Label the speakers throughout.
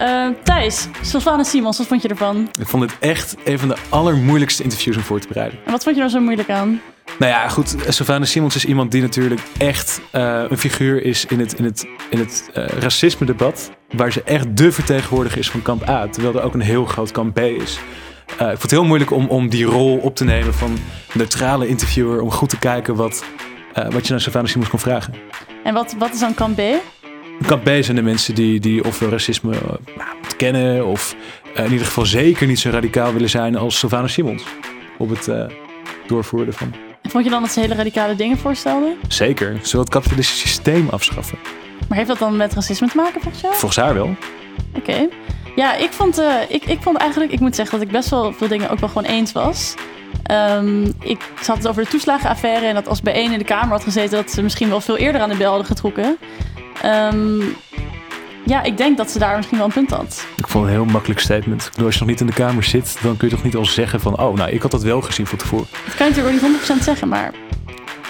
Speaker 1: Uh, Thijs, Sylvana Simons, wat vond je ervan?
Speaker 2: Ik vond het echt een van de allermoeilijkste interviews om voor te bereiden.
Speaker 1: En wat vond je er zo moeilijk aan?
Speaker 2: Nou ja, goed. Sylvana Simons is iemand die natuurlijk echt uh, een figuur is in het, in het, in het uh, racisme-debat. Waar ze echt de vertegenwoordiger is van kamp A. Terwijl er ook een heel groot kamp B is. Ik vond het heel moeilijk om, om die rol op te nemen van neutrale interviewer. Om goed te kijken wat, wat je naar Sylvana Simons kon vragen.
Speaker 1: En wat, wat is dan kamp B?
Speaker 2: Kamp B zijn de mensen die, die ofwel racisme uh, kennen of uh, in ieder geval zeker niet zo radicaal willen zijn als Sylvana Simons op het uh, doorvoeren van.
Speaker 1: Vond je dan dat ze hele radicale dingen voorstelde?
Speaker 2: Zeker. Ze wil het kapitalistische systeem afschaffen.
Speaker 1: Maar heeft dat dan met racisme te maken volgens jou?
Speaker 2: Volgens haar wel.
Speaker 1: Oké. Okay. Ja, ik vond, ik, ik vond eigenlijk, ik moet zeggen dat ik best wel veel dingen ook wel gewoon eens was. Um, ik zat het over de toeslagenaffaire en dat als bij één in de Kamer had gezeten, dat ze misschien wel veel eerder aan de bel hadden getrokken. Um, ja, ik denk dat ze daar misschien wel een punt had.
Speaker 2: Ik vond het een heel makkelijk statement. Ik bedoel, als je nog niet in de Kamer zit, dan kun je toch niet al zeggen van... oh, nou, ik had dat wel gezien van tevoren.
Speaker 1: Dat kan je natuurlijk ook niet 100% zeggen, maar...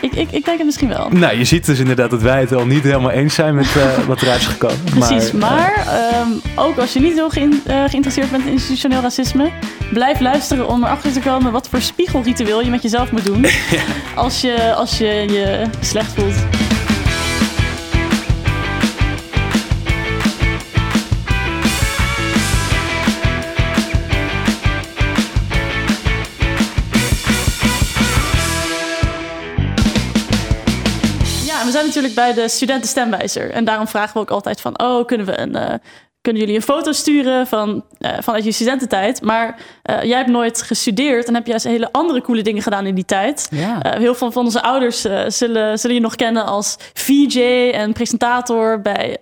Speaker 1: Ik, ik, ik denk het misschien wel.
Speaker 2: Nou, je ziet dus inderdaad dat wij het al niet helemaal eens zijn met uh, wat eruit is gekomen.
Speaker 1: Precies, maar, maar um, ook als je niet heel ge uh, geïnteresseerd bent in institutioneel racisme, blijf luisteren om erachter te komen wat voor spiegelritueel je met jezelf moet doen. ja. als, je, als je je slecht voelt. Natuurlijk bij de studentenstemwijzer. En daarom vragen we ook altijd van... oh, kunnen, we een, uh, kunnen jullie een foto sturen van, uh, vanuit je studententijd? Maar uh, jij hebt nooit gestudeerd... en heb juist hele andere coole dingen gedaan in die tijd. Ja. heel veel van onze ouders zullen, zullen je nog kennen als VJ... en presentator bij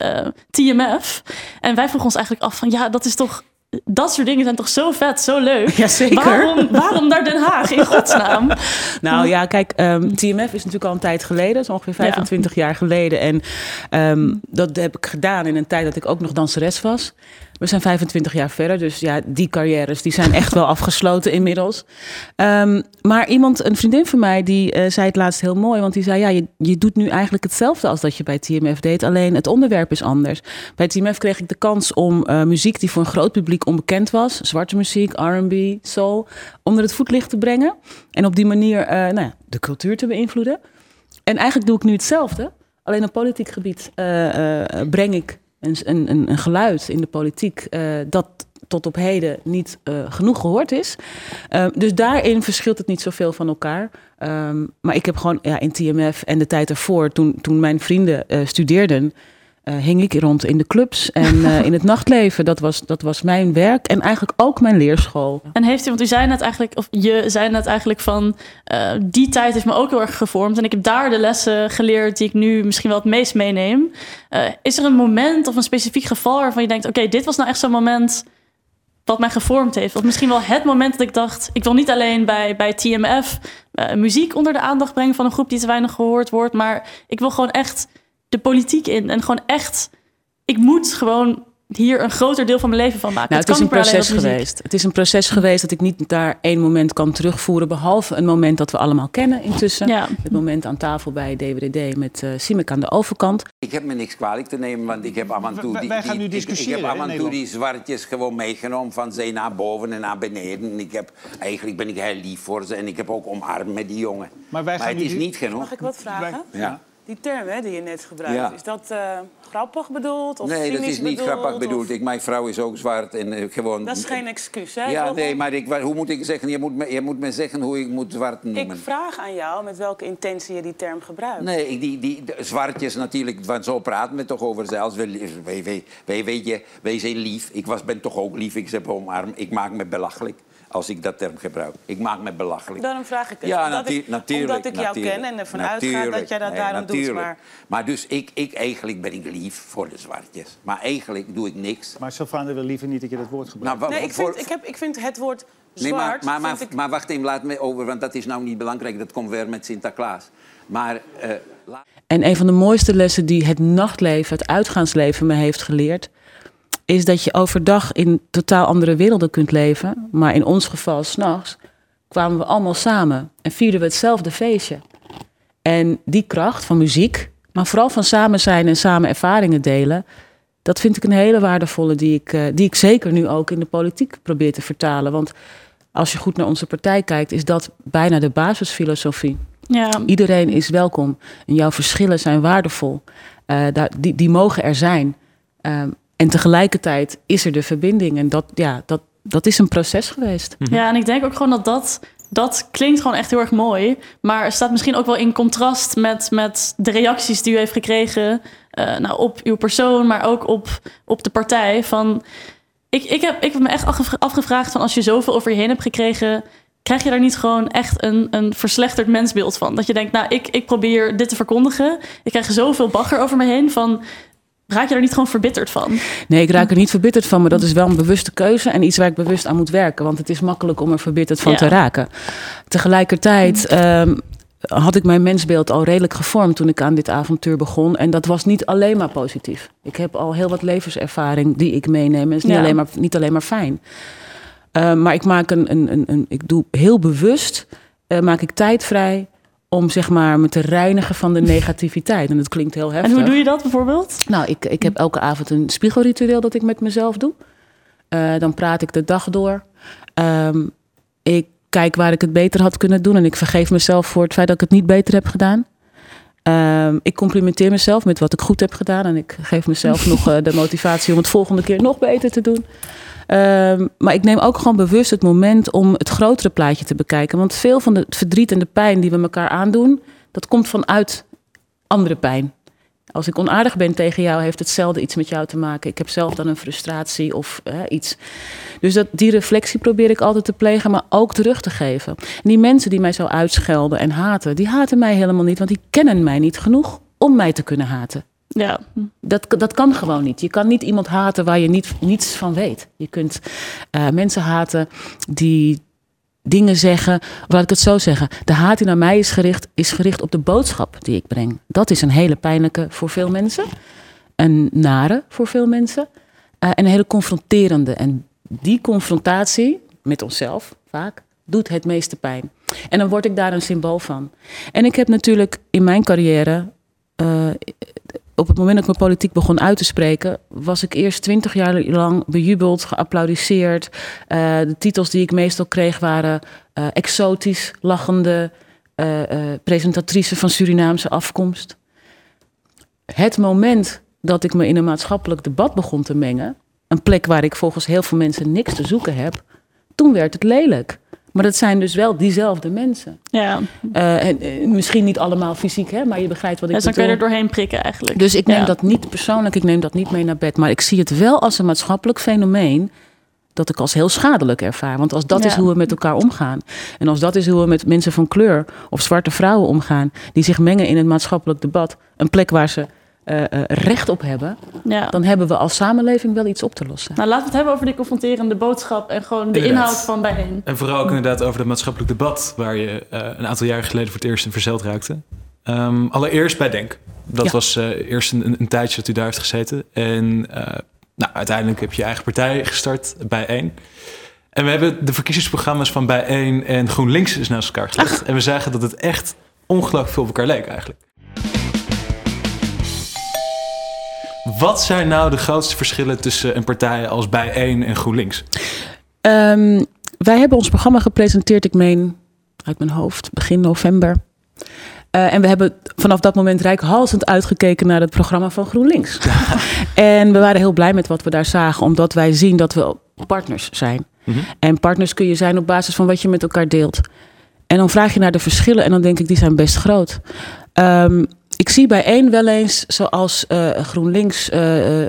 Speaker 1: TMF. En wij vroegen ons eigenlijk af van... ja, dat is toch dat soort dingen zijn toch zo vet, zo leuk.
Speaker 3: Jazeker.
Speaker 1: Waarom, waarom naar Den Haag, in godsnaam?
Speaker 3: nou ja, kijk, um, TMF is natuurlijk al een tijd geleden. zo ongeveer 25 ja. jaar geleden. En um, dat heb ik gedaan in een tijd dat ik ook nog danseres was. We zijn 25 jaar verder, dus ja, die carrières die zijn echt wel afgesloten inmiddels. Um, maar iemand, een vriendin van mij, die uh, zei het laatst heel mooi. Want die zei, ja, je, je doet nu eigenlijk hetzelfde als dat je bij TMF deed. Alleen het onderwerp is anders. Bij TMF kreeg ik de kans om uh, muziek die voor een groot publiek onbekend was. Zwarte muziek, R&B, soul. Onder het voetlicht te brengen. En op die manier uh, nou ja, de cultuur te beïnvloeden. En eigenlijk doe ik nu hetzelfde. Alleen op politiek gebied breng ik een, een, een geluid in de politiek uh, dat tot op heden niet uh, genoeg gehoord is. Uh, dus daarin verschilt het niet zoveel van elkaar. Um, maar ik heb gewoon ja, in TMF en de tijd ervoor, toen, toen mijn vrienden studeerden, uh, hing ik rond in de clubs en uh, in het nachtleven. Dat was, dat was mijn werk en eigenlijk ook mijn leerschool.
Speaker 1: En heeft u, want u zei net eigenlijk, of je zei net eigenlijk van, uh, die tijd heeft me ook heel erg gevormd. En ik heb daar de lessen geleerd die ik nu misschien wel het meest meeneem. is er een moment of een specifiek geval waarvan je denkt, oké, okay, dit was nou echt zo'n moment wat mij gevormd heeft. Of misschien wel het moment dat ik dacht, ik wil niet alleen bij, bij TMF muziek onder de aandacht brengen van een groep die te weinig gehoord wordt, maar ik wil gewoon echt de politiek in. En gewoon echt, ik moet gewoon hier een groter deel van mijn leven van maken.
Speaker 3: Nou, het, het is een proces geweest. Het is een proces geweest dat ik niet daar één moment kan terugvoeren. Behalve een moment dat we allemaal kennen intussen. Ja. Het moment aan tafel bij DWDD met uh, Simek aan de overkant.
Speaker 4: Ik heb me niks kwalijk te nemen, want ik heb af en toe die,
Speaker 5: wij gaan nu
Speaker 4: discussiëren, ik, ik, heb af en toe die zwartjes gewoon meegenomen van ze naar boven en naar beneden. Ik heb, eigenlijk ben ik heel lief voor ze en ik heb ook omarmd met die jongen. Maar, wij gaan maar het is niet genoeg.
Speaker 6: Mag ik wat vragen?
Speaker 4: Wij, ja.
Speaker 6: Die term hè, die je net gebruikt, ja. is dat uh, grappig bedoeld? Of
Speaker 4: nee, dat is niet
Speaker 6: bedoeld,
Speaker 4: grappig bedoeld. Ik, mijn vrouw is ook zwart en uh, gewoon...
Speaker 6: Dat is geen excuus, hè?
Speaker 4: Ja, nee, maar ik, hoe moet ik zeggen? Je moet, me, je moet me zeggen hoe ik moet zwart noemen.
Speaker 6: Ik vraag aan jou met welke intentie je die term gebruikt.
Speaker 4: Nee, ik, die, die, zwartjes natuurlijk, want zo praten we toch over zelfs. Wij, wij, wij, weet je, wij zijn lief. Ik was, ben toch ook lief. Ik zeg omarm. Ik maak me belachelijk als ik dat term gebruik. Ik maak me belachelijk.
Speaker 6: Daarom vraag ik het.
Speaker 4: Ja,
Speaker 6: omdat
Speaker 4: ik, natuurlijk.
Speaker 6: Omdat ik jou
Speaker 4: natuurlijk,
Speaker 6: ken en ervan uitga dat jij dat nee, daarom
Speaker 4: natuurlijk.
Speaker 6: doet. Maar...
Speaker 4: maar dus ik, ik, eigenlijk ben ik lief voor de zwartjes. Maar eigenlijk doe ik niks.
Speaker 5: Maar Sylvana wil liever niet dat je dat woord gebruikt.
Speaker 6: Nou, nee, ik vind, ik, heb, ik vind het woord zwart... Nee,
Speaker 4: maar, maar, maar,
Speaker 6: ik...
Speaker 4: maar, wacht even, laat me over, want dat is nou niet belangrijk. Dat komt weer met Sinterklaas. Maar... Uh,
Speaker 3: en een van de mooiste lessen die het nachtleven, het uitgaansleven me heeft geleerd is dat je overdag in totaal andere werelden kunt leven. Maar in ons geval, s'nachts, kwamen we allemaal samen en vierden we hetzelfde feestje. En die kracht van muziek, maar vooral van samen zijn en samen ervaringen delen, Dat vind ik een hele waardevolle die ik, uh, die ik zeker nu ook in de politiek probeer te vertalen. Want als je goed naar onze partij kijkt, is dat bijna de basisfilosofie. Ja. Iedereen is welkom en jouw verschillen zijn waardevol. Uh, daar, die, die mogen er zijn. Um, en tegelijkertijd is er de verbinding. En dat, ja, dat, dat is een proces geweest.
Speaker 1: Mhm. Ja, en ik denk ook gewoon dat dat, dat klinkt gewoon echt heel erg mooi. Maar staat misschien ook wel in contrast met, met de reacties die u heeft gekregen uh, nou, op uw persoon, maar ook op, op de partij. Van, ik, ik, heb, ik heb me echt afgevraagd van als je zoveel over je heen hebt gekregen, krijg je daar niet gewoon echt een, een verslechterd mensbeeld van? Dat je denkt, nou, ik, ik probeer dit te verkondigen. Ik krijg zoveel bagger over me heen van Raak je er niet gewoon verbitterd van?
Speaker 3: Nee, ik raak er niet verbitterd van, maar dat is wel een bewuste keuze en iets waar ik bewust aan moet werken. Want het is makkelijk om er verbitterd van te raken. Tegelijkertijd ehm, had ik mijn mensbeeld al redelijk gevormd toen ik aan dit avontuur begon. En dat was niet alleen maar positief. Ik heb al heel wat levenservaring die ik meeneem. En het is niet, alleen, maar, niet alleen maar fijn. Ehm, maar ik maak een, een, een, een, ik doe heel bewust, uh, maak ik tijd vrij om zeg maar me te reinigen van de negativiteit. En dat klinkt heel heftig.
Speaker 1: En hoe doe je dat bijvoorbeeld?
Speaker 3: Nou, ik, ik heb elke avond een spiegelritueel dat ik met mezelf doe. Uh, dan praat ik de dag door. Um, ik kijk waar ik het beter had kunnen doen. En ik vergeef mezelf voor het feit dat ik het niet beter heb gedaan. Um, ik complimenteer mezelf met wat ik goed heb gedaan. En ik geef mezelf nog uh, de motivatie om het volgende keer nog beter te doen. Um, maar ik neem ook gewoon bewust het moment om het grotere plaatje te bekijken. Want veel van het verdriet en de pijn die we elkaar aandoen, dat komt vanuit andere pijn. Als ik onaardig ben tegen jou, heeft het zelden iets met jou te maken. Ik heb zelf dan een frustratie of iets. Dus dat, die reflectie probeer ik altijd te plegen, maar ook terug te geven. En die mensen die mij zo uitschelden en haten, die haten mij helemaal niet, want die kennen mij niet genoeg om mij te kunnen haten. Ja. Dat, dat kan gewoon niet. Je kan niet iemand haten waar je niet, niets van weet. Je kunt uh, mensen haten die dingen zeggen. Laat ik het zo zeggen. De haat die naar mij is gericht, is gericht op de boodschap die ik breng. Dat is een hele pijnlijke voor veel mensen. Een nare voor veel mensen. Uh, en een hele confronterende. En die confrontatie met onszelf vaak doet het meeste pijn. En dan word ik daar een symbool van. En ik heb natuurlijk in mijn carrière uh, op het moment dat ik mijn politiek begon uit te spreken, was ik eerst twintig jaar lang bejubeld, geapplaudiseerd. Uh, de titels die ik meestal kreeg waren uh, exotisch, lachende uh, presentatrice van Surinaamse afkomst. Het moment dat ik me in een maatschappelijk debat begon te mengen, een plek waar ik volgens heel veel mensen niks te zoeken heb, toen werd het lelijk. Maar dat zijn dus wel diezelfde mensen. Ja. Uh, en, uh, misschien niet allemaal fysiek, hè, maar je begrijpt wat ik
Speaker 1: bedoel.
Speaker 3: Dus
Speaker 1: dan kun je er doorheen prikken eigenlijk.
Speaker 3: Dus ik neem ja. dat niet persoonlijk, ik neem dat niet mee naar bed. Maar ik zie het wel als een maatschappelijk fenomeen dat ik als heel schadelijk ervaar. Want als dat ja. is hoe we met elkaar omgaan. En als dat is hoe we met mensen van kleur of zwarte vrouwen omgaan... die zich mengen in het maatschappelijk debat... een plek waar ze uh, uh, recht op hebben, ja. dan hebben we als samenleving wel iets op te lossen.
Speaker 1: Nou, laten we het hebben over die confronterende boodschap en gewoon de inderdaad. inhoud van bijeen.
Speaker 2: En vooral ook inderdaad over het maatschappelijk debat, waar je uh, een aantal jaren geleden voor het eerst in verzeld raakte. Um, allereerst bij Denk. Dat ja. was eerst een, een, tijdje dat u daar heeft gezeten. En nou, uiteindelijk heb je je eigen partij gestart, bij één. En we hebben de verkiezingsprogramma's van Bijeen en GroenLinks is naast elkaar gelegd. En we zagen dat het echt ongelooflijk veel op elkaar leek eigenlijk. Wat zijn nou de grootste verschillen tussen een partij als Bijeen en GroenLinks?
Speaker 3: Um, wij hebben ons programma gepresenteerd, ik meen uit mijn hoofd, begin november. Uh, en we hebben vanaf dat moment rijkhalsend uitgekeken naar het programma van GroenLinks. en we waren heel blij met wat we daar zagen, omdat wij zien dat we partners zijn. Mm -hmm. En partners kun je zijn op basis van wat je met elkaar deelt. En dan vraag je naar de verschillen en dan denk ik, die zijn best groot. Um, ik zie bij één wel eens, zoals uh, GroenLinks uh, uh,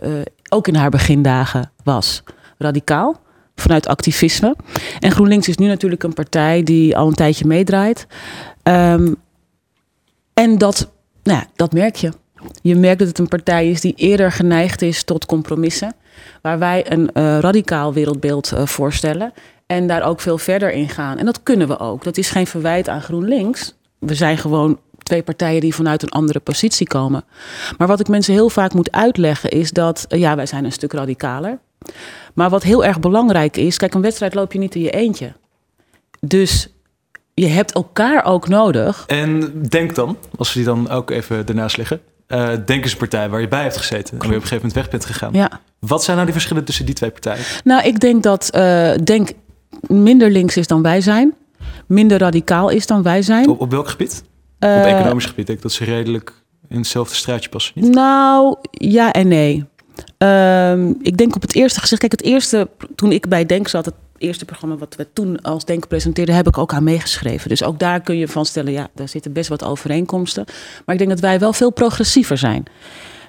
Speaker 3: ook in haar begindagen was, radicaal. Vanuit activisme. En GroenLinks is nu natuurlijk een partij die al een tijdje meedraait. Um, en dat, nou, dat merk je. Je merkt dat het een partij is die eerder geneigd is tot compromissen. Waar wij een radicaal wereldbeeld voorstellen. En daar ook veel verder in gaan. En dat kunnen we ook. Dat is geen verwijt aan GroenLinks. We zijn gewoon twee partijen die vanuit een andere positie komen. Maar wat ik mensen heel vaak moet uitleggen is dat, ja, wij zijn een stuk radicaler. Maar wat heel erg belangrijk is, kijk, een wedstrijd loop je niet in je eentje. Dus je hebt elkaar ook nodig.
Speaker 2: En denk dan, als we die dan ook even ernaast liggen. uh, Denkerspartij, waar je bij hebt gezeten. En weer op een gegeven moment weg bent gegaan.
Speaker 3: Ja.
Speaker 2: Wat zijn nou die verschillen tussen die twee partijen?
Speaker 3: Nou, ik denk dat uh, Denk minder links is dan wij zijn. Minder radicaal is dan wij zijn.
Speaker 2: Op, op welk gebied? Op economisch gebied. Denk ik dat ze redelijk in hetzelfde straatje passen. Niet?
Speaker 3: Nou, ja en nee. Um, ik denk op het eerste gezicht. Kijk, het eerste, toen ik bij Denk zat, het eerste programma wat we toen als Denk presenteerden, heb ik ook aan meegeschreven. Dus ook daar kun je van stellen, ja, daar zitten best wat overeenkomsten. Maar ik denk dat wij wel veel progressiever zijn.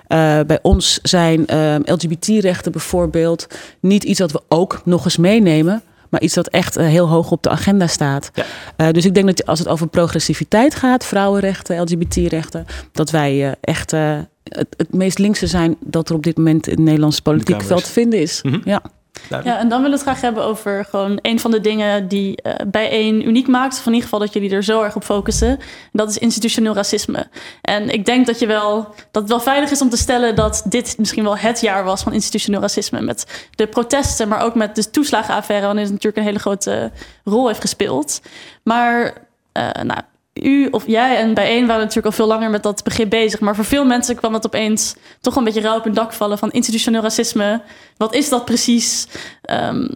Speaker 3: Uh, bij ons zijn uh, LGBT-rechten bijvoorbeeld niet iets dat we ook nog eens meenemen, maar iets dat echt uh, heel hoog op de agenda staat. Ja. dus ik denk dat als het over progressiviteit gaat, vrouwenrechten, LGBT-rechten, dat wij echt het, het, meest linkse zijn dat er op dit moment in het Nederlandse politiek veld te vinden is.
Speaker 2: Mm -hmm.
Speaker 3: Ja.
Speaker 1: Ja, en dan willen we het graag hebben over gewoon een van de dingen die uh, bijeen uniek maakt. Of in ieder geval dat jullie er zo erg op focussen. En dat is institutioneel racisme. En ik denk dat, je wel, dat het wel veilig is om te stellen dat dit misschien wel het jaar was van institutioneel racisme. Met de protesten, maar ook met de toeslagenaffaire, waarin het natuurlijk een hele grote rol heeft gespeeld. Maar uh, nou, u of jij en bijeen waren natuurlijk al veel langer met dat begrip bezig. Maar voor veel mensen kwam het opeens toch een beetje rauw op een dak vallen van institutioneel racisme. Wat is dat precies? Um,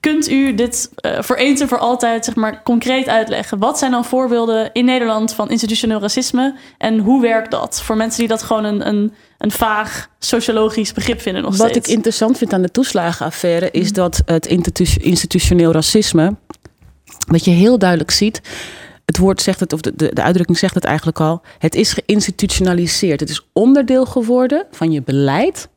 Speaker 1: kunt u dit uh, voor eens en voor altijd zeg maar, concreet uitleggen? Wat zijn dan voorbeelden in Nederland van institutioneel racisme? En hoe werkt dat voor mensen die dat gewoon een, een, een vaag sociologisch begrip vinden nog
Speaker 3: Wat
Speaker 1: steeds?
Speaker 3: ik interessant vind aan de toeslagenaffaire is mm. dat het institutioneel racisme, wat je heel duidelijk ziet het woord zegt het, of de, de, de, uitdrukking zegt het eigenlijk al. Het is geïnstitutionaliseerd. Het is onderdeel geworden van je beleid.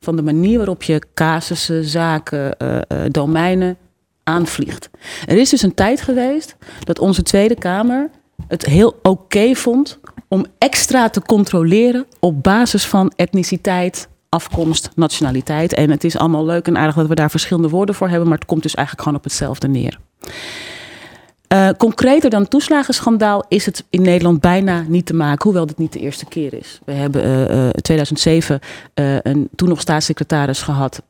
Speaker 3: Van de manier waarop je casussen, zaken, uh, uh, domeinen aanvliegt. Er is dus een tijd geweest dat onze Tweede Kamer het heel oké vond om extra te controleren op basis van etniciteit, afkomst, nationaliteit. En het is allemaal leuk en aardig dat we daar verschillende woorden voor hebben, maar het komt dus eigenlijk gewoon op hetzelfde neer. Uh, concreter dan het toeslagenschandaal is het in Nederland bijna niet te maken, hoewel dit niet de eerste keer is. We hebben in uh, uh, 2007 een toen nog staatssecretaris gehad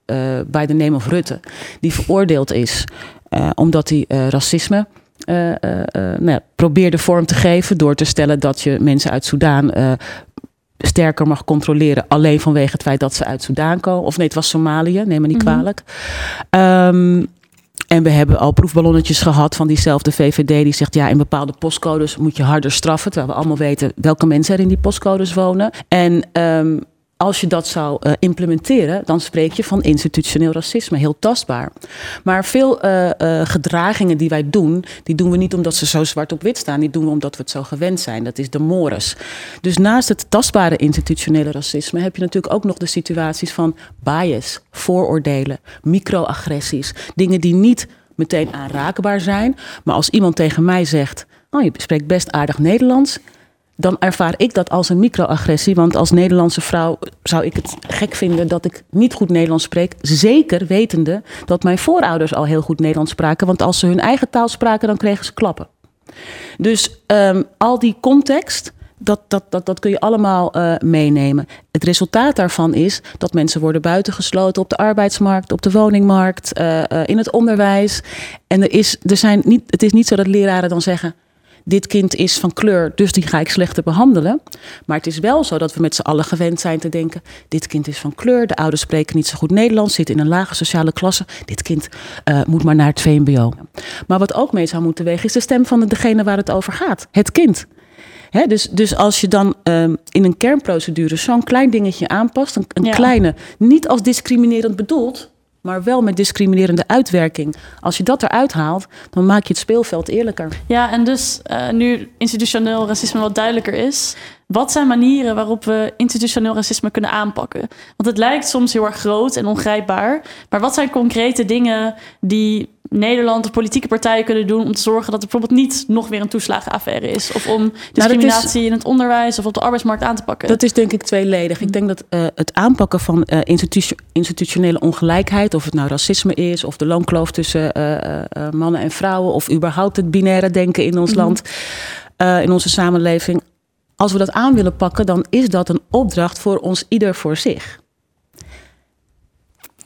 Speaker 3: bij de name of Rutte, die veroordeeld is omdat hij racisme nou ja, probeerde vorm te geven door te stellen dat je mensen uit Soudaan sterker mag controleren. Alleen vanwege het feit dat ze uit Soudaan komen. Of nee, het was Somalië, neem me niet
Speaker 1: Mhm.
Speaker 3: kwalijk. Um, en we hebben al proefballonnetjes gehad van diezelfde VVD die zegt ja, in bepaalde postcodes moet je harder straffen. Terwijl we allemaal weten welke mensen er in die postcodes wonen. En um, als je dat zou uh, implementeren, dan spreek je van institutioneel racisme, heel tastbaar. Maar veel uh, uh, gedragingen die wij doen, die doen we niet omdat ze zo zwart op wit staan. Die doen we omdat we het zo gewend zijn. Dat is de mores. Dus naast het tastbare institutionele racisme heb je natuurlijk ook nog de situaties van bias, vooroordelen, microagressies. Dingen die niet meteen aanraakbaar zijn. Maar als iemand tegen mij zegt, oh, je spreekt best aardig Nederlands dan ervaar ik dat als een microagressie. Want als Nederlandse vrouw zou ik het gek vinden dat ik niet goed Nederlands spreek. Zeker wetende dat mijn voorouders al heel goed Nederlands spraken. Want als ze hun eigen taal spraken, dan kregen ze klappen. Dus um, al die context, dat, dat, dat, dat kun je allemaal uh, meenemen. Het resultaat daarvan is dat mensen worden buitengesloten op de arbeidsmarkt, op de woningmarkt, uh, uh, in het onderwijs. En er is, er zijn niet, het is niet zo dat leraren dan zeggen dit kind is van kleur, dus die ga ik slechter behandelen. Maar het is wel zo dat we met z'n allen gewend zijn te denken: dit kind is van kleur, de ouders spreken niet zo goed Nederlands, zit in een lage sociale klasse. Dit kind uh, moet maar naar het VMBO. Maar wat ook mee zou moeten wegen, is de stem van degene waar het over gaat: het kind. He, dus, dus als je dan um, in een kernprocedure zo'n klein dingetje aanpast, een, een
Speaker 1: Ja.
Speaker 3: kleine, niet als discriminerend bedoeld, maar wel met discriminerende uitwerking. Als je dat eruit haalt, dan maak je het speelveld eerlijker.
Speaker 1: Ja, en dus uh, nu institutioneel racisme wat duidelijker is, wat zijn manieren waarop we institutioneel racisme kunnen aanpakken? Want het lijkt soms heel erg groot en ongrijpbaar, maar wat zijn concrete dingen die Nederland of politieke partijen kunnen doen om te zorgen dat er bijvoorbeeld niet nog weer een toeslagenaffaire is? Of om discriminatie
Speaker 3: is,
Speaker 1: in het onderwijs of op de arbeidsmarkt aan te pakken?
Speaker 3: Dat is denk ik tweeledig. Ik denk dat uh, het aanpakken van uh, institu institutionele ongelijkheid, of het nou racisme is, of de loonkloof tussen uh, mannen en vrouwen, of überhaupt het binaire denken in ons mm -hmm. land, in onze samenleving. Als we dat aan willen pakken, dan is dat een opdracht voor ons ieder voor zich.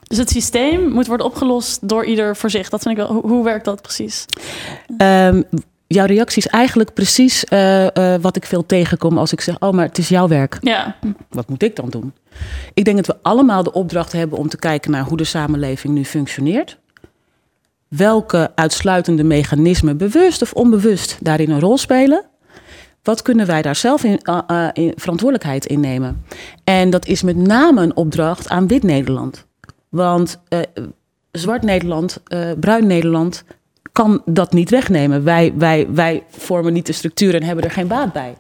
Speaker 1: Dus het systeem moet worden opgelost door ieder voor zich. Dat vind ik wel. Hoe, hoe werkt dat precies?
Speaker 3: Um, jouw reactie is eigenlijk precies eh, eh, wat ik veel tegenkom als ik zeg: Oh, maar het is jouw werk.
Speaker 1: Ja.
Speaker 3: Wat moet ik dan doen? Ik denk dat we allemaal de opdracht hebben om te kijken naar hoe de samenleving nu functioneert. Welke uitsluitende mechanismen, bewust of onbewust, daarin een rol spelen. Wat kunnen wij daar zelf in, uh, in verantwoordelijkheid in nemen? En dat is met name een opdracht aan wit Nederland. Want zwart Nederland, bruin Nederland, kan dat niet wegnemen. Wij, wij, wij vormen niet de structuur en hebben er geen baat bij.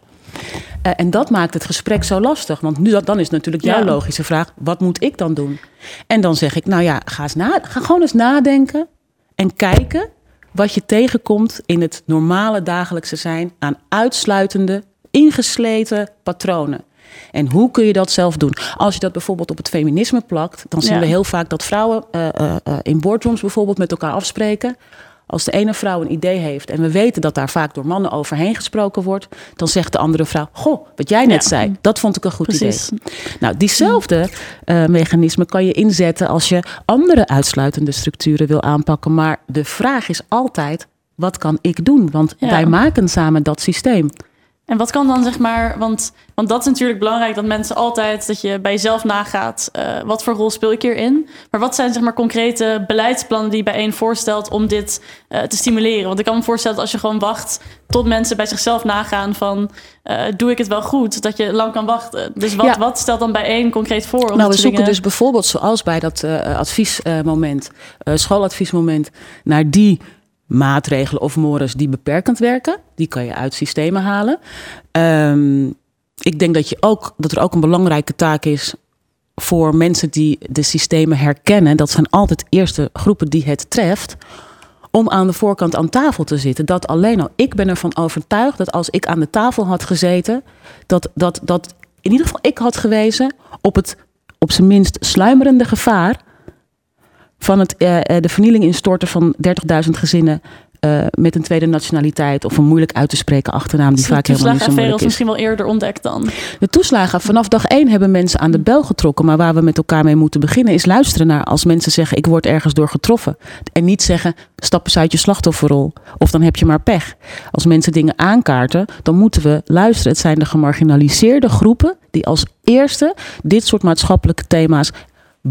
Speaker 3: Uh, en dat maakt het gesprek zo lastig. Want nu, dan is natuurlijk jouw logische vraag: wat moet ik dan doen? En dan zeg ik: nou ja, ga, eens na, ga gewoon eens nadenken en kijken wat je tegenkomt in het normale dagelijkse zijn aan uitsluitende, ingesleten patronen. En hoe kun je dat zelf doen? Als je dat bijvoorbeeld op het feminisme plakt, dan zien we heel vaak dat vrouwen uh, uh, in boardrooms bijvoorbeeld met elkaar afspreken. Als de ene vrouw een idee heeft en we weten dat daar vaak door mannen overheen gesproken wordt, dan zegt de andere vrouw: Goh, wat jij net zei, dat vond ik een goed Precies. idee. Nou, diezelfde uh, mechanisme kan je inzetten als je andere uitsluitende structuren wil aanpakken. Maar de vraag is altijd: wat kan ik doen? Want wij maken samen dat systeem.
Speaker 1: En wat kan dan zeg maar, want, want dat is natuurlijk belangrijk dat mensen altijd dat je bij jezelf nagaat, uh, wat voor rol speel ik hierin? Maar wat zijn zeg maar concrete beleidsplannen die bijeen voorstelt om dit uh, te stimuleren? Want ik kan me voorstellen dat als je gewoon wacht tot mensen bij zichzelf nagaan van uh, doe ik het wel goed, dat je lang kan wachten. Dus wat, ja. wat stelt dan bijeen concreet voor?
Speaker 3: nou, we zoeken dingen... dus bijvoorbeeld zoals bij dat adviesmoment, schooladviesmoment, naar die maatregelen of mores die beperkend werken. Die kan je uit systemen halen. Um, ik denk dat, je ook, dat er ook een belangrijke taak is voor mensen die de systemen herkennen. Dat zijn altijd eerste groepen die het treft. Om aan de voorkant aan tafel te zitten. Dat alleen al. Ik ben ervan overtuigd dat als ik aan de tafel had gezeten. Dat, dat, dat in ieder geval ik had gewezen op het op zijn minst sluimerende gevaar van het, uh, de vernieling instorten van 30.000 gezinnen uh, met een tweede nationaliteit of een moeilijk uit te spreken achternaam die vaak helemaal niet zo moeilijk is.
Speaker 1: misschien wel eerder ontdekt dan.
Speaker 3: De toeslagen, vanaf dag één hebben mensen aan de bel getrokken. Maar waar we met elkaar mee moeten beginnen is luisteren naar als mensen zeggen ik word ergens door getroffen. En niet zeggen stap eens uit je slachtofferrol of dan heb je maar pech. Als mensen dingen aankaarten, dan moeten we luisteren. Het zijn de gemarginaliseerde groepen die als eerste dit soort maatschappelijke thema's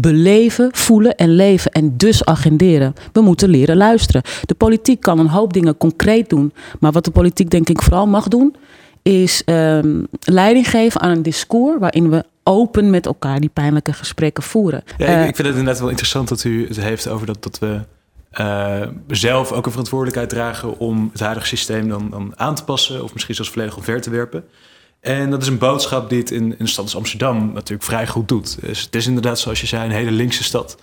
Speaker 3: beleven, voelen en leven en dus agenderen. We moeten leren luisteren. De politiek kan een hoop dingen concreet doen, maar wat de politiek denk ik vooral mag doen, is um, leiding geven aan een discours waarin we open met elkaar die pijnlijke gesprekken voeren.
Speaker 2: Ja, ik, ik vind het inderdaad wel interessant dat u het heeft over dat, dat we uh, zelf ook een verantwoordelijkheid dragen om het huidige systeem dan, dan aan te passen of misschien zelfs volledig omver te werpen. En dat is een boodschap die het in, in de stad als Amsterdam natuurlijk vrij goed doet. Dus het is inderdaad, zoals je zei, een hele linkse stad.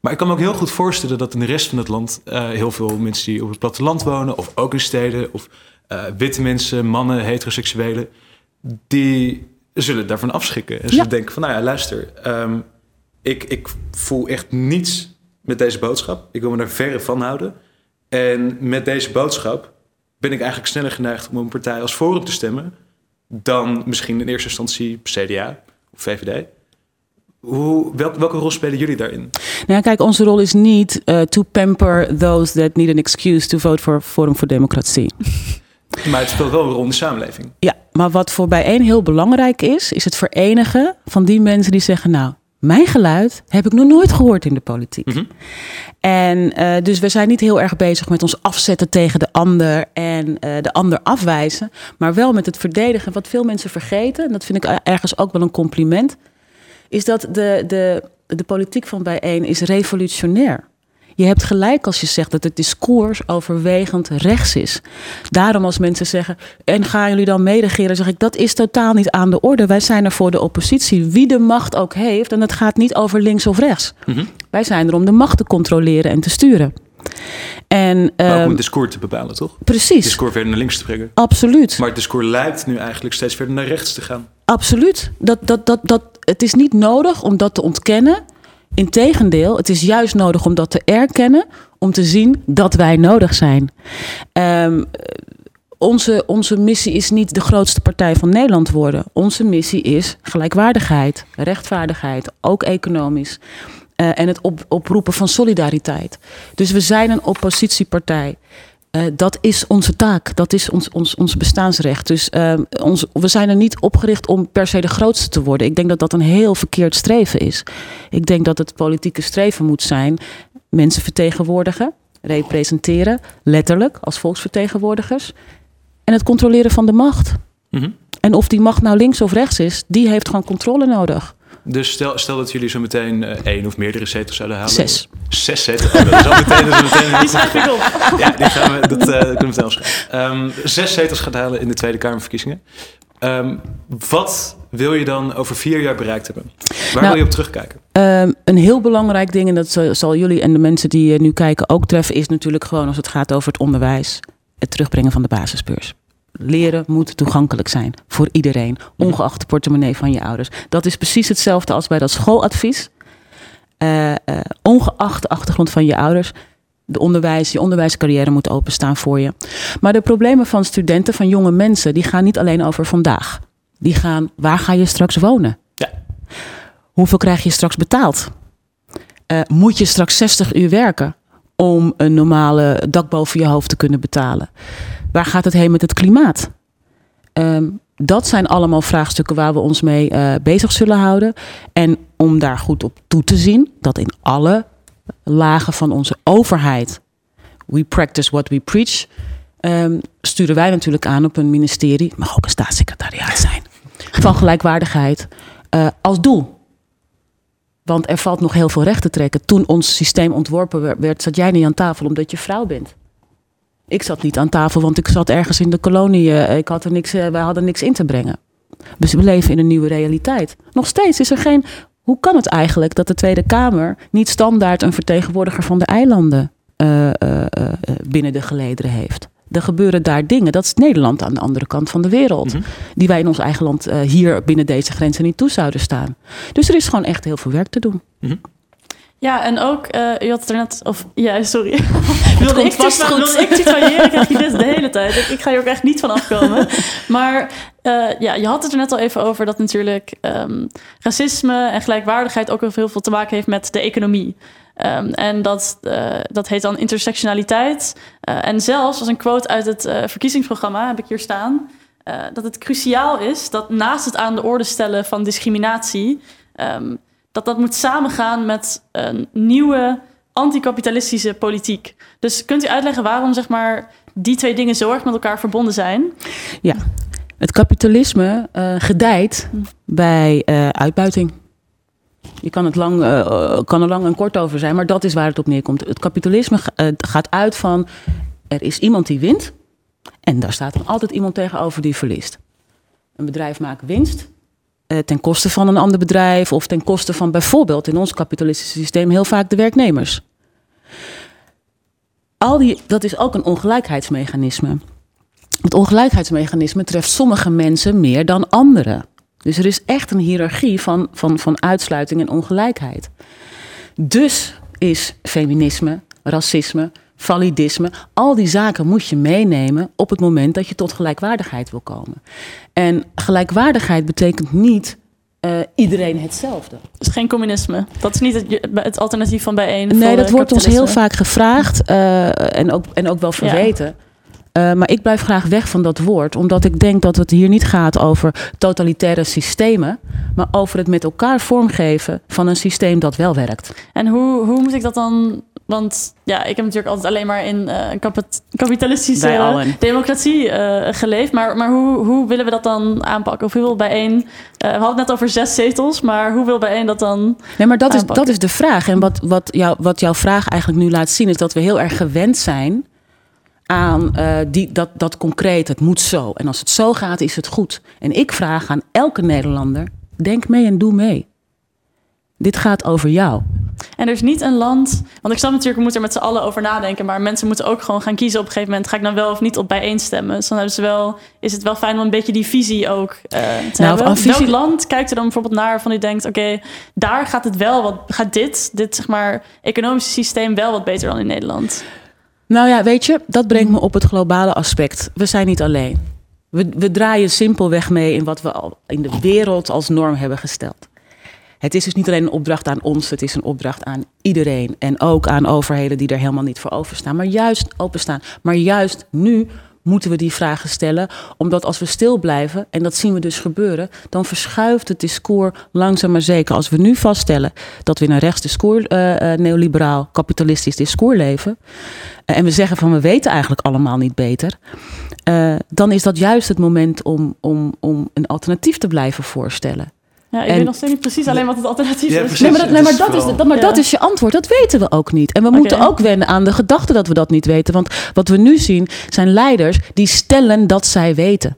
Speaker 2: Maar ik kan me ook heel goed voorstellen dat in de rest van het land uh, heel veel mensen die op het platteland wonen, of ook in steden, of uh, witte mensen, mannen, heteroseksuelen, die zullen daarvan afschrikken. En zullen ja. denken van, nou ja, luister, um, ik, ik voel echt niets met deze boodschap. Ik wil me daar verre van houden. En met deze boodschap ben ik eigenlijk sneller geneigd om een partij als Forum te stemmen dan misschien in eerste instantie CDA of VVD. Hoe, welke, welke rol spelen jullie daarin?
Speaker 3: Nou, kijk, onze rol is niet uh, to pamper those that need an excuse to vote for Forum voor Democratie.
Speaker 2: Maar het speelt wel een rol in de samenleving.
Speaker 3: Ja, maar wat voor bijeen heel belangrijk is, is het verenigen van die mensen die zeggen: Nou, mijn geluid heb ik nog nooit gehoord in de politiek. Mm -hmm. En uh, dus we zijn niet heel erg bezig met ons afzetten tegen de ander en uh, de ander afwijzen, maar wel met het verdedigen. Wat veel mensen vergeten, en dat vind ik ergens ook wel een compliment, is dat de, de, de politiek van bijeen is revolutionair. Je hebt gelijk als je zegt dat het discours overwegend rechts is. Daarom als mensen zeggen, en gaan jullie dan meeregeren, zeg ik, dat is totaal niet aan de orde. Wij zijn er voor de oppositie, wie de macht ook heeft. En het gaat niet over links of rechts. Mm -hmm. Wij zijn er om de macht te controleren en te sturen. En,
Speaker 2: maar om het discours te bepalen, toch?
Speaker 3: Precies.
Speaker 2: Het discours verder naar links te brengen.
Speaker 3: Absoluut.
Speaker 2: Maar het discours lijkt nu eigenlijk steeds verder naar rechts te gaan.
Speaker 3: Absoluut. Dat, dat, dat, dat, het is niet nodig om dat te ontkennen. Integendeel, het is juist nodig om dat te erkennen, om te zien dat wij nodig zijn. Um, onze, onze missie is niet de grootste partij van Nederland worden. Onze missie is gelijkwaardigheid, rechtvaardigheid, ook economisch. Uh, en het op, oproepen van solidariteit. Dus we zijn een oppositiepartij. Uh, dat is onze taak, dat is ons, ons, ons bestaansrecht. Dus uh, ons, we zijn er niet opgericht om per se de grootste te worden. Ik denk dat dat een heel verkeerd streven is. Ik denk dat het politieke streven moet zijn mensen vertegenwoordigen, representeren, letterlijk als volksvertegenwoordigers. En het controleren van de macht. Mm -hmm. En of die macht nou links of rechts is, die heeft gewoon controle nodig.
Speaker 2: Dus stel, stel dat jullie zo meteen uh, één of meerdere zetels zouden halen.
Speaker 3: Zes.
Speaker 2: Zes zetels? Oh, dat is al meteen... Dat is meteen die schrijf ik op. Ja, die gaan we, dat uh, kunnen we meteen. Um, zes zetels gaat halen in de Tweede Kamerverkiezingen. Um, wat wil je dan over vier jaar bereikt hebben? Waar nou, wil je op terugkijken?
Speaker 3: Um, een heel belangrijk ding, en dat zal jullie en de mensen die nu kijken ook treffen, is natuurlijk gewoon als het gaat over het onderwijs, het terugbrengen van de basisbeurs. Leren moet toegankelijk zijn voor iedereen, ongeacht de portemonnee van je ouders. Dat is precies hetzelfde als bij dat schooladvies. Uh, uh, ongeacht de achtergrond van je ouders. De onderwijs, je onderwijscarrière moet openstaan voor je. Maar de problemen van studenten, van jonge mensen, die gaan niet alleen over vandaag. Die gaan, waar ga je straks wonen?
Speaker 2: Ja.
Speaker 3: Hoeveel krijg je straks betaald? Uh, moet je straks 60 uur werken om een normale dak boven je hoofd te kunnen betalen? Waar gaat het heen met het klimaat? Um, dat zijn allemaal vraagstukken waar we ons mee uh, bezig zullen houden. En om daar goed op toe te zien dat in alle lagen van onze overheid, we practice what we preach, um, sturen wij natuurlijk aan op een ministerie, mag ook een staatssecretariaat zijn, van gelijkwaardigheid uh, als doel. Want er valt nog heel veel recht te trekken. Toen ons systeem ontworpen werd, zat jij niet aan tafel omdat je vrouw bent. Ik zat niet aan tafel, want ik zat ergens in de kolonie. Ik had er niks, wij hadden niks in te brengen. Dus we leven in een nieuwe realiteit. Nog steeds is er geen. Hoe kan het eigenlijk dat de Tweede Kamer niet standaard een vertegenwoordiger van de eilanden uh, uh, uh, binnen de gelederen heeft? Er gebeuren daar dingen. Dat is Nederland aan de andere kant van de wereld. Mm -hmm. Die wij in ons eigen land hier binnen deze grenzen niet toe zouden staan. Dus er is gewoon echt heel veel werk te doen.
Speaker 2: Mm -hmm.
Speaker 1: Ja, en ook, uh, u had het er net, of ja, sorry. wilde ik, vast wilde ik tutoyeren, krijg je dit de hele tijd. Ik, ik ga hier ook echt niet van afkomen. maar uh, ja, je had het er net al even over dat natuurlijk um, racisme en gelijkwaardigheid ook heel veel te maken heeft met de economie. Um, en dat, uh, dat heet dan intersectionaliteit. en zelfs, als een quote uit het verkiezingsprogramma, heb ik hier staan, dat het cruciaal is dat naast het aan de orde stellen van discriminatie. Um, dat dat moet samengaan met een nieuwe anticapitalistische politiek. Dus kunt u uitleggen waarom zeg maar, die twee dingen zo erg met elkaar verbonden zijn?
Speaker 3: Ja, het kapitalisme uh, gedijt bij uh, uitbuiting. Je kan, het lang, uh, kan er lang en kort over zijn, maar dat is waar het op neerkomt. Het kapitalisme gaat uit van er is iemand die wint en daar staat dan altijd iemand tegenover die verliest. Een bedrijf maakt winst ten koste van een ander bedrijf of ten koste van bijvoorbeeld in ons kapitalistische systeem heel vaak de werknemers. Al die, dat is ook een ongelijkheidsmechanisme. Het ongelijkheidsmechanisme treft sommige mensen meer dan anderen. Dus er is echt een hiërarchie van, van, van uitsluiting en ongelijkheid. Dus is feminisme, racisme, validisme. Al die zaken moet je meenemen op het moment dat je tot gelijkwaardigheid wil komen. En gelijkwaardigheid betekent niet uh, iedereen hetzelfde.
Speaker 1: Dus geen communisme. Dat is niet het, het alternatief van bijeen.
Speaker 3: Nee, dat wordt ons heel vaak gevraagd uh, en, ook, en ook wel verweten. Ja. Uh, maar ik blijf graag weg van dat woord, omdat ik denk dat het hier niet gaat over totalitaire systemen, maar over het met elkaar vormgeven van een systeem dat wel werkt.
Speaker 1: En hoe, hoe moet ik dat dan want ja, ik heb natuurlijk altijd alleen maar in uh, kapitalistische uh, democratie uh, geleefd. Maar, maar hoe, hoe willen we dat dan aanpakken? Of hoe wil bijeen... Uh, we hadden het net over zes zetels, maar hoe wil bijeen dat dan
Speaker 3: Nee, maar dat is, dat is de vraag. En wat, wat, jou, wat jouw vraag eigenlijk nu laat zien... is dat we heel erg gewend zijn aan die, dat, dat concreet, het moet zo. En als het zo gaat, is het goed. En ik vraag aan elke Nederlander, denk mee en doe mee. Dit gaat over jou.
Speaker 1: En er is niet een land. Want ik snap natuurlijk, we moeten er met z'n allen over nadenken. Maar mensen moeten ook gewoon gaan kiezen op een gegeven moment. Ga ik nou wel of niet op bijeenstemmen? Dus dan hebben ze wel, is het wel fijn om een beetje die visie ook uh, te nou, hebben. Welk land kijkt er dan bijvoorbeeld naar van die denkt: oké, okay, daar gaat het wel wat. Gaat dit, dit zeg maar, economische systeem wel wat beter dan in Nederland?
Speaker 3: Nou ja, weet je, dat brengt me op het globale aspect. We zijn niet alleen. We, we draaien simpelweg mee in wat we al in de wereld als norm hebben gesteld. Het is dus niet alleen een opdracht aan ons, het is een opdracht aan iedereen. En ook aan overheden die er helemaal niet voor overstaan, maar juist openstaan. Maar juist nu moeten we die vragen stellen. Omdat als we stil blijven, en dat zien we dus gebeuren, dan verschuift het discours langzaam maar zeker. Als we nu vaststellen dat we in een rechtsdiscours, uh, neoliberaal, kapitalistisch discours leven. Uh, en we zeggen van we weten eigenlijk allemaal niet beter. dan is dat juist het moment om, om, om een alternatief te blijven voorstellen.
Speaker 1: Ja, ik weet nog steeds niet precies alleen wat het alternatief is.
Speaker 3: Nee, maar, dat, nee, maar, dat, is, dat, maar dat is je antwoord. Dat weten we ook niet. En we moeten ook wennen aan de gedachte dat we dat niet weten. Want wat we nu zien zijn leiders die stellen dat zij weten.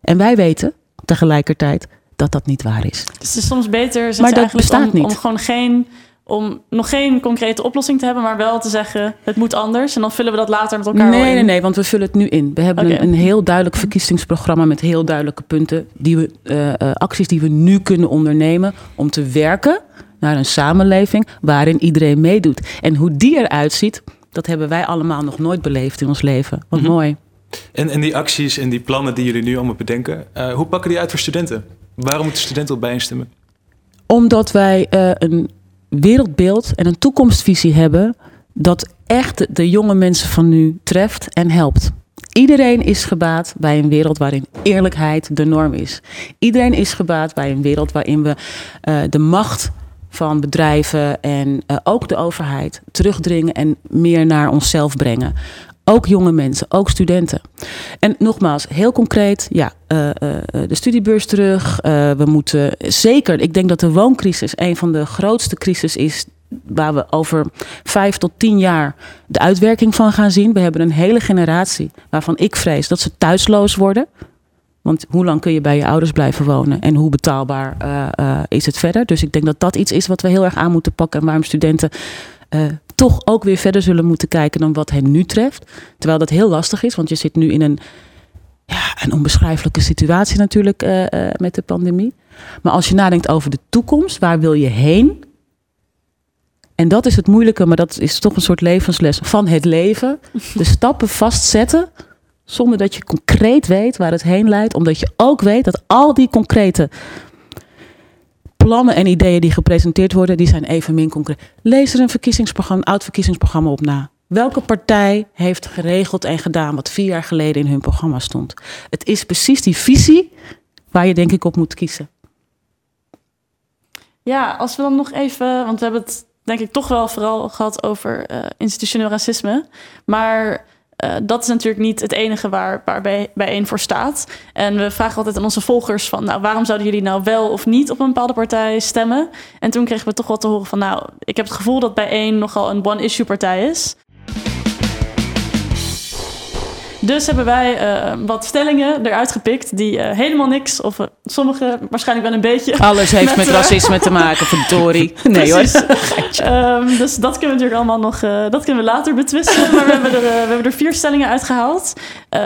Speaker 3: En wij weten tegelijkertijd dat dat niet waar is.
Speaker 1: Dus het is soms beter maar dat bestaat om, niet. om gewoon geen om nog geen concrete oplossing te hebben, maar wel te zeggen: het moet anders. En dan vullen we dat later met elkaar.
Speaker 3: Nee, nee, nee, want we vullen het nu in. We hebben een, een, heel duidelijk verkiezingsprogramma met heel duidelijke punten, die we, uh, uh, acties die we nu kunnen ondernemen om te werken naar een samenleving waarin iedereen meedoet. En hoe die eruit ziet, dat hebben wij allemaal nog nooit beleefd in ons leven. Wat mm -hmm. mooi.
Speaker 2: En, en die acties en die plannen die jullie nu allemaal bedenken, uh, hoe pakken die uit voor studenten? Waarom moeten studenten op bijinstemmen?
Speaker 3: Omdat wij een wereldbeeld en een toekomstvisie hebben dat echt de jonge mensen van nu treft en helpt. Iedereen is gebaat bij een wereld waarin eerlijkheid de norm is. Iedereen is gebaat bij een wereld waarin we uh, de macht van bedrijven en uh, ook de overheid terugdringen en meer naar onszelf brengen. Ook jonge mensen, ook studenten. En nogmaals, heel concreet, ja, uh, uh, de studiebeurs terug. We moeten zeker, ik denk dat de wooncrisis een van de grootste crisis is waar we over vijf tot tien jaar de uitwerking van gaan zien. We hebben een hele generatie waarvan ik vrees dat ze thuisloos worden. Want hoe lang kun je bij je ouders blijven wonen en hoe betaalbaar is het verder? Dus ik denk dat dat iets is wat we heel erg aan moeten pakken en waarom studenten toch ook weer verder zullen moeten kijken dan wat hen nu treft. Terwijl dat heel lastig is, want je zit nu in een, ja, een onbeschrijfelijke situatie natuurlijk uh, uh, met de pandemie. Maar als je nadenkt over de toekomst, waar wil je heen? En dat is het moeilijke, maar dat is toch een soort levensles van het leven. De stappen vastzetten, zonder dat je concreet weet waar het heen leidt. Omdat je ook weet dat al die concrete plannen en ideeën die gepresenteerd worden, die zijn evenmin concreet. Lees er een verkiezingsprogramma, oud verkiezingsprogramma op na. Welke partij heeft geregeld en gedaan wat vier jaar geleden in hun programma stond? Het is precies die visie waar je denk ik op moet kiezen.
Speaker 1: Ja, als we dan nog even, want we hebben het denk ik toch wel vooral gehad over uh, institutioneel racisme. Maar uh, dat is natuurlijk niet het enige waar, waar bij, bijeen voor staat. En we vragen altijd aan onze volgers van... nou, waarom zouden jullie nou wel of niet op een bepaalde partij stemmen? En toen kregen we toch wel te horen van... nou, ik heb het gevoel dat bijeen nogal een one-issue partij is. Dus hebben wij uh, wat stellingen eruit gepikt die uh, helemaal niks, of uh, sommige waarschijnlijk wel een beetje.
Speaker 3: Alles heeft met, met racisme te maken, verdorie. Nee hoor.
Speaker 1: um, dus dat kunnen we natuurlijk allemaal nog, dat kunnen we later betwisten. Maar we hebben er, we hebben er vier stellingen uitgehaald.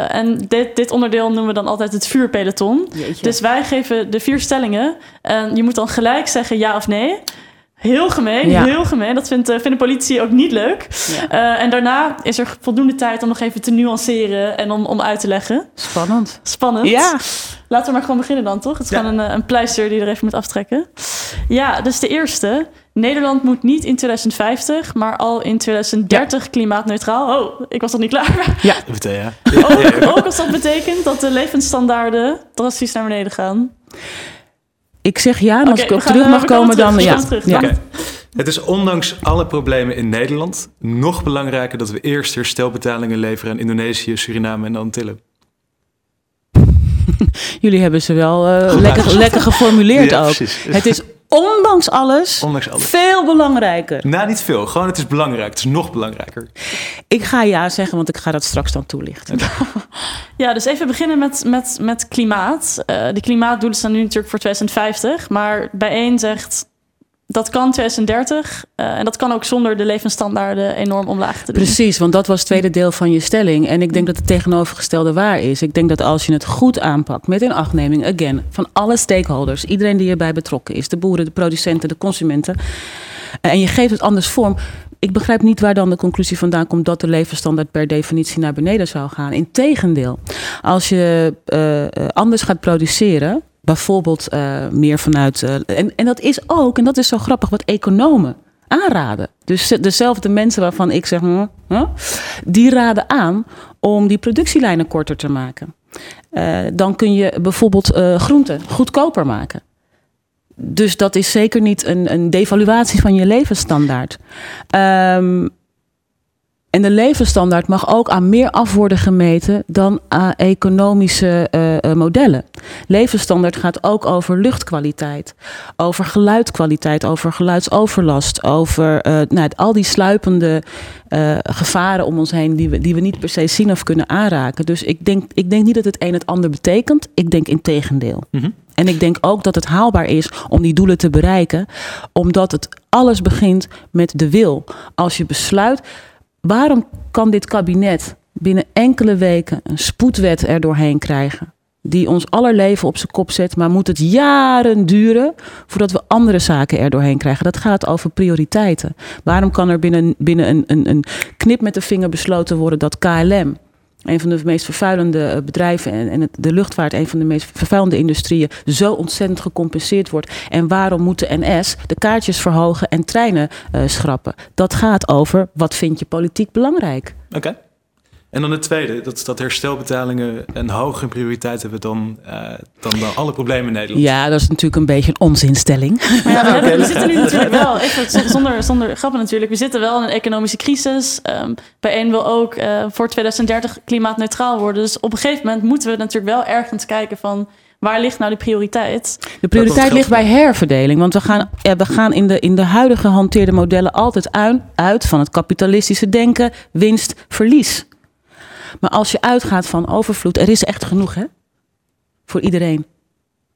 Speaker 1: en dit, dit onderdeel noemen we dan altijd het vuurpeloton. Jeetje. Dus wij geven de vier stellingen. En je moet dan gelijk zeggen ja of nee. Heel gemeen, ja. heel gemeen. Dat vindt, uh, vindt de politie ook niet leuk. Ja. Uh, en daarna is er voldoende tijd om nog even te nuanceren en om, om uit te leggen.
Speaker 3: Spannend.
Speaker 1: Spannend.
Speaker 3: Ja.
Speaker 1: Laten we maar gewoon beginnen dan, toch? Het is ja. gewoon een, een pleister die er even moet aftrekken. Ja, dus de eerste. Nederland moet niet in 2050, maar al in 2030 klimaatneutraal. Oh, ik was nog niet klaar.
Speaker 3: Ja.
Speaker 1: ja. Ook, ook als dat betekent dat de levensstandaarden drastisch naar beneden gaan.
Speaker 3: Ik zeg ja, en als okay, ik op terug gaan, mag komen, dan ja. ja.
Speaker 2: Okay. Het is ondanks alle problemen in Nederland nog belangrijker dat we eerst herstelbetalingen leveren aan Indonesië, Suriname en de Antillen.
Speaker 3: Jullie hebben ze wel uh, lekker, lekker geformuleerd ja, ook. Precies. Het is ondanks alles, ondanks alles, veel belangrijker.
Speaker 2: Nou, niet veel. Gewoon het is belangrijk. Het is nog belangrijker.
Speaker 3: Ik ga ja zeggen, want ik ga dat straks dan toelichten.
Speaker 1: ja, dus even beginnen met, met, met klimaat. Uh, de klimaatdoelen staan nu natuurlijk voor 2050. Maar bijeen zegt dat kan 2030 uh, en dat kan ook zonder de levensstandaarden enorm omlaag te doen.
Speaker 3: Precies, want dat was het tweede deel van je stelling. En ik denk dat het tegenovergestelde waar is. Ik denk dat als je het goed aanpakt met inachtneming, again, van alle stakeholders, iedereen die erbij betrokken is, de boeren, de producenten, de consumenten, uh, en je geeft het anders vorm. Ik begrijp niet waar dan de conclusie vandaan komt dat de levensstandaard per definitie naar beneden zou gaan. Integendeel, als je uh, anders gaat produceren, bijvoorbeeld uh, meer vanuit. Uh, en, en dat is ook, en dat is zo grappig, wat economen aanraden. Dus dezelfde mensen waarvan ik zeg, huh, die raden aan om die productielijnen korter te maken. Uh, dan kun je bijvoorbeeld groenten goedkoper maken. Dus dat is zeker niet een, een devaluatie van je levensstandaard. Um, en de levensstandaard mag ook aan meer af worden gemeten dan aan economische uh, modellen. Levensstandaard gaat ook over luchtkwaliteit, over geluidkwaliteit, over geluidsoverlast, over uh, nou, al die sluipende uh, gevaren om ons heen die we, die we niet per se zien of kunnen aanraken. Dus ik denk, ik denk niet dat het een het ander betekent. Ik denk in tegendeel. Mm En ik denk ook dat het haalbaar is om die doelen te bereiken, omdat het alles begint met de wil. Als je besluit Waarom kan dit kabinet binnen enkele weken een spoedwet er doorheen krijgen? Die ons aller leven op zijn kop zet, maar moet het jaren duren voordat we andere zaken er doorheen krijgen? Dat gaat over prioriteiten. Waarom kan er binnen, binnen een, een, een knip met de vinger besloten worden dat KLM, een van de meest vervuilende eh, bedrijven en, en de luchtvaart, een van de meest vervuilende industrieën, zo ontzettend gecompenseerd wordt. En waarom moet de NS de kaartjes verhogen en treinen uh, schrappen? Dat gaat over wat vind je politiek belangrijk.
Speaker 2: Oké. En dan het tweede, dat, dat herstelbetalingen een hogere prioriteit hebben dan, uh, dan, dan alle problemen in Nederland.
Speaker 3: Ja, dat is natuurlijk een beetje een onzinstelling.
Speaker 1: Maar ja, we, we, zitten nu natuurlijk wel, even zonder, zonder grappen natuurlijk, we zitten wel in een economische crisis. Um, bij een wil ook uh, voor 2030 klimaatneutraal worden. Dus op een gegeven moment moeten we natuurlijk wel ergens kijken van... Waar ligt nou de prioriteit?
Speaker 3: De prioriteit ligt bij herverdeling. Want we gaan, ja, we gaan in, de, in de huidige hanteerde modellen altijd uit, uit van het kapitalistische denken, winst, verlies. Maar als je uitgaat van overvloed, er is echt genoeg hè? Voor iedereen.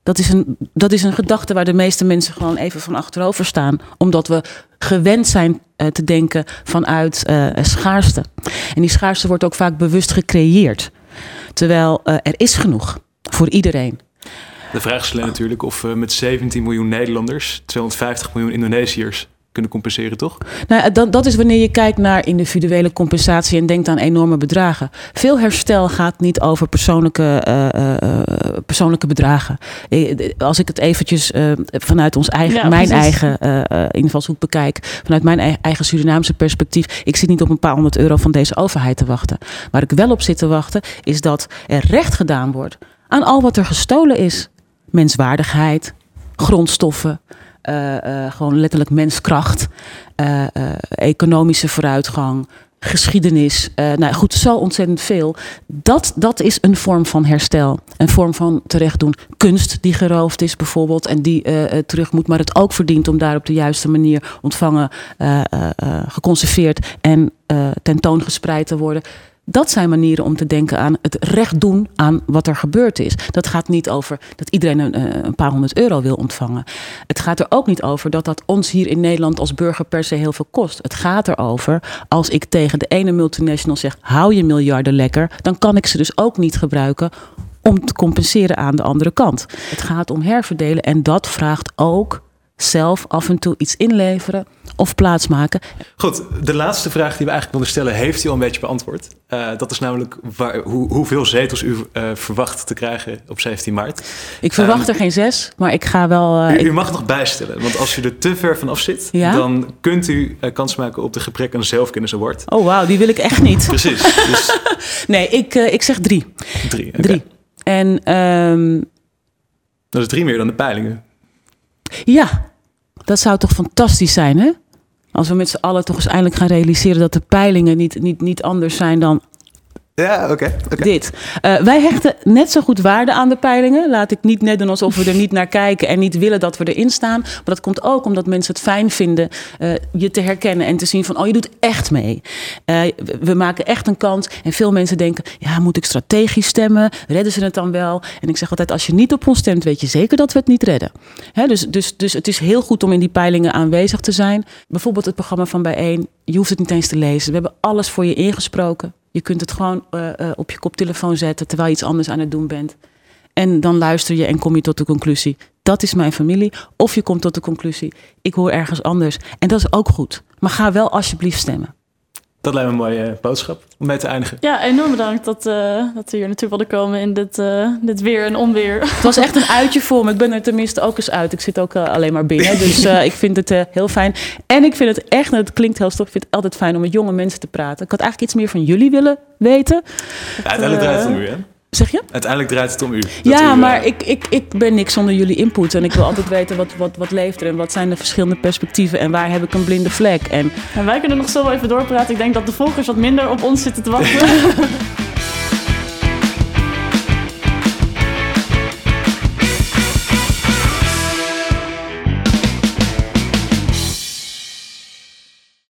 Speaker 3: Dat is, een, dat is een gedachte waar de meeste mensen gewoon even van achterover staan. Omdat we gewend zijn uh, te denken vanuit uh, schaarste. En die schaarste wordt ook vaak bewust gecreëerd. Terwijl uh, er is genoeg voor iedereen.
Speaker 2: De vraag is natuurlijk of we met 17 miljoen Nederlanders, 250 miljoen Indonesiërs kunnen compenseren, toch?
Speaker 3: Nou, dat, dat is wanneer je kijkt naar individuele compensatie en denkt aan enorme bedragen. Veel herstel gaat niet over persoonlijke, uh, uh, persoonlijke bedragen. Als ik het eventjes uh, vanuit ons eigen, ja, mijn eigen invalshoek bekijk, vanuit mijn eigen Surinaamse perspectief, ik zit niet op een paar honderd euro van deze overheid te wachten. Waar ik wel op zit te wachten, is dat er recht gedaan wordt aan al wat er gestolen is. Menswaardigheid, grondstoffen, gewoon letterlijk menskracht, uh, economische vooruitgang, geschiedenis. nou goed, zo ontzettend veel. Dat, dat is een vorm van herstel. Een vorm van terechtdoen. Kunst die geroofd is bijvoorbeeld en die terug moet, maar het ook verdient om daar op de juiste manier ontvangen, geconserveerd en tentoongespreid te worden. Dat zijn manieren om te denken aan het recht doen aan wat er gebeurd is. Dat gaat niet over dat iedereen een, eh, een, paar honderd euro wil ontvangen. Het gaat er ook niet over dat dat ons hier in Nederland als burger per se heel veel kost. Het gaat erover als ik tegen de ene multinational zeg: hou je miljarden lekker, dan kan ik ze dus ook niet gebruiken om te compenseren aan de andere kant. Het gaat om herverdelen en dat vraagt ook zelf af en toe iets inleveren of plaatsmaken.
Speaker 2: Goed, de laatste vraag die we eigenlijk wilden stellen, heeft u al een beetje beantwoord. Uh, dat is namelijk waar, hoe, hoeveel zetels u uh, verwacht te krijgen op 17 maart.
Speaker 3: Ik verwacht um, er geen zes, maar ik ga wel.
Speaker 2: Uh, u, u, mag nog bijstellen, want als u er te ver vanaf zit, ja? dan kunt u kans maken op de gebrek aan zelfkennis award.
Speaker 3: Oh wauw, die wil ik echt niet.
Speaker 2: Precies. Dus...
Speaker 3: nee, ik, ik zeg drie.
Speaker 2: Drie. Okay.
Speaker 3: Drie. En. Um...
Speaker 2: Dat is drie meer dan de peilingen.
Speaker 3: Ja, dat zou toch fantastisch zijn, hè? Als we met z'n allen toch eens eindelijk gaan realiseren dat de peilingen niet, niet, niet anders zijn dan
Speaker 2: ja, oké.
Speaker 3: Dit. Uh, wij hechten net zo goed waarde aan de peilingen. Laat ik niet net doen alsof we er niet naar kijken en niet willen dat we erin staan. Maar dat komt ook omdat mensen het fijn vinden uh, je te herkennen en te zien van, oh, je doet echt mee. Uh, we maken echt een kans. En veel mensen denken, ja, moet ik strategisch stemmen? Redden ze het dan wel? En ik zeg altijd, als je niet op ons stemt, weet je zeker dat we het niet redden. Hè, dus, dus, dus het is heel goed om in die peilingen aanwezig te zijn. Bijvoorbeeld het programma van Bijeen. Je hoeft het niet eens te lezen. We hebben alles voor je ingesproken. Je kunt het gewoon uh, uh, op je koptelefoon zetten terwijl je iets anders aan het doen bent. En dan luister je en kom je tot de conclusie: dat is mijn familie. Of je komt tot de conclusie: ik hoor ergens anders. En dat is ook goed. Maar ga wel alsjeblieft stemmen.
Speaker 2: Dat lijkt me een mooie boodschap om mee te eindigen.
Speaker 1: Ja, enorm bedankt dat, uh, dat we hier naartoe wilden komen in dit, uh, dit weer en onweer.
Speaker 3: Het was echt een uitje voor me. Ik ben er tenminste ook eens uit. Ik zit ook uh, alleen maar binnen. Dus ik vind het heel fijn. En ik vind het echt, het klinkt heel stof, ik vind het altijd fijn om met jonge mensen te praten. Ik had eigenlijk iets meer van jullie willen weten.
Speaker 2: Ja, uiteindelijk draait het om u, hè?
Speaker 3: Zeg je?
Speaker 2: Uiteindelijk draait het om u.
Speaker 3: Ja, maar ik, ik, ik ben niks zonder jullie input. En ik wil altijd weten wat, wat, wat leeft er en wat zijn de verschillende perspectieven en waar heb ik een blinde vlek. En,
Speaker 1: en wij kunnen nog zo wel even doorpraten. Ik denk dat de volgers wat minder op ons zitten te wachten.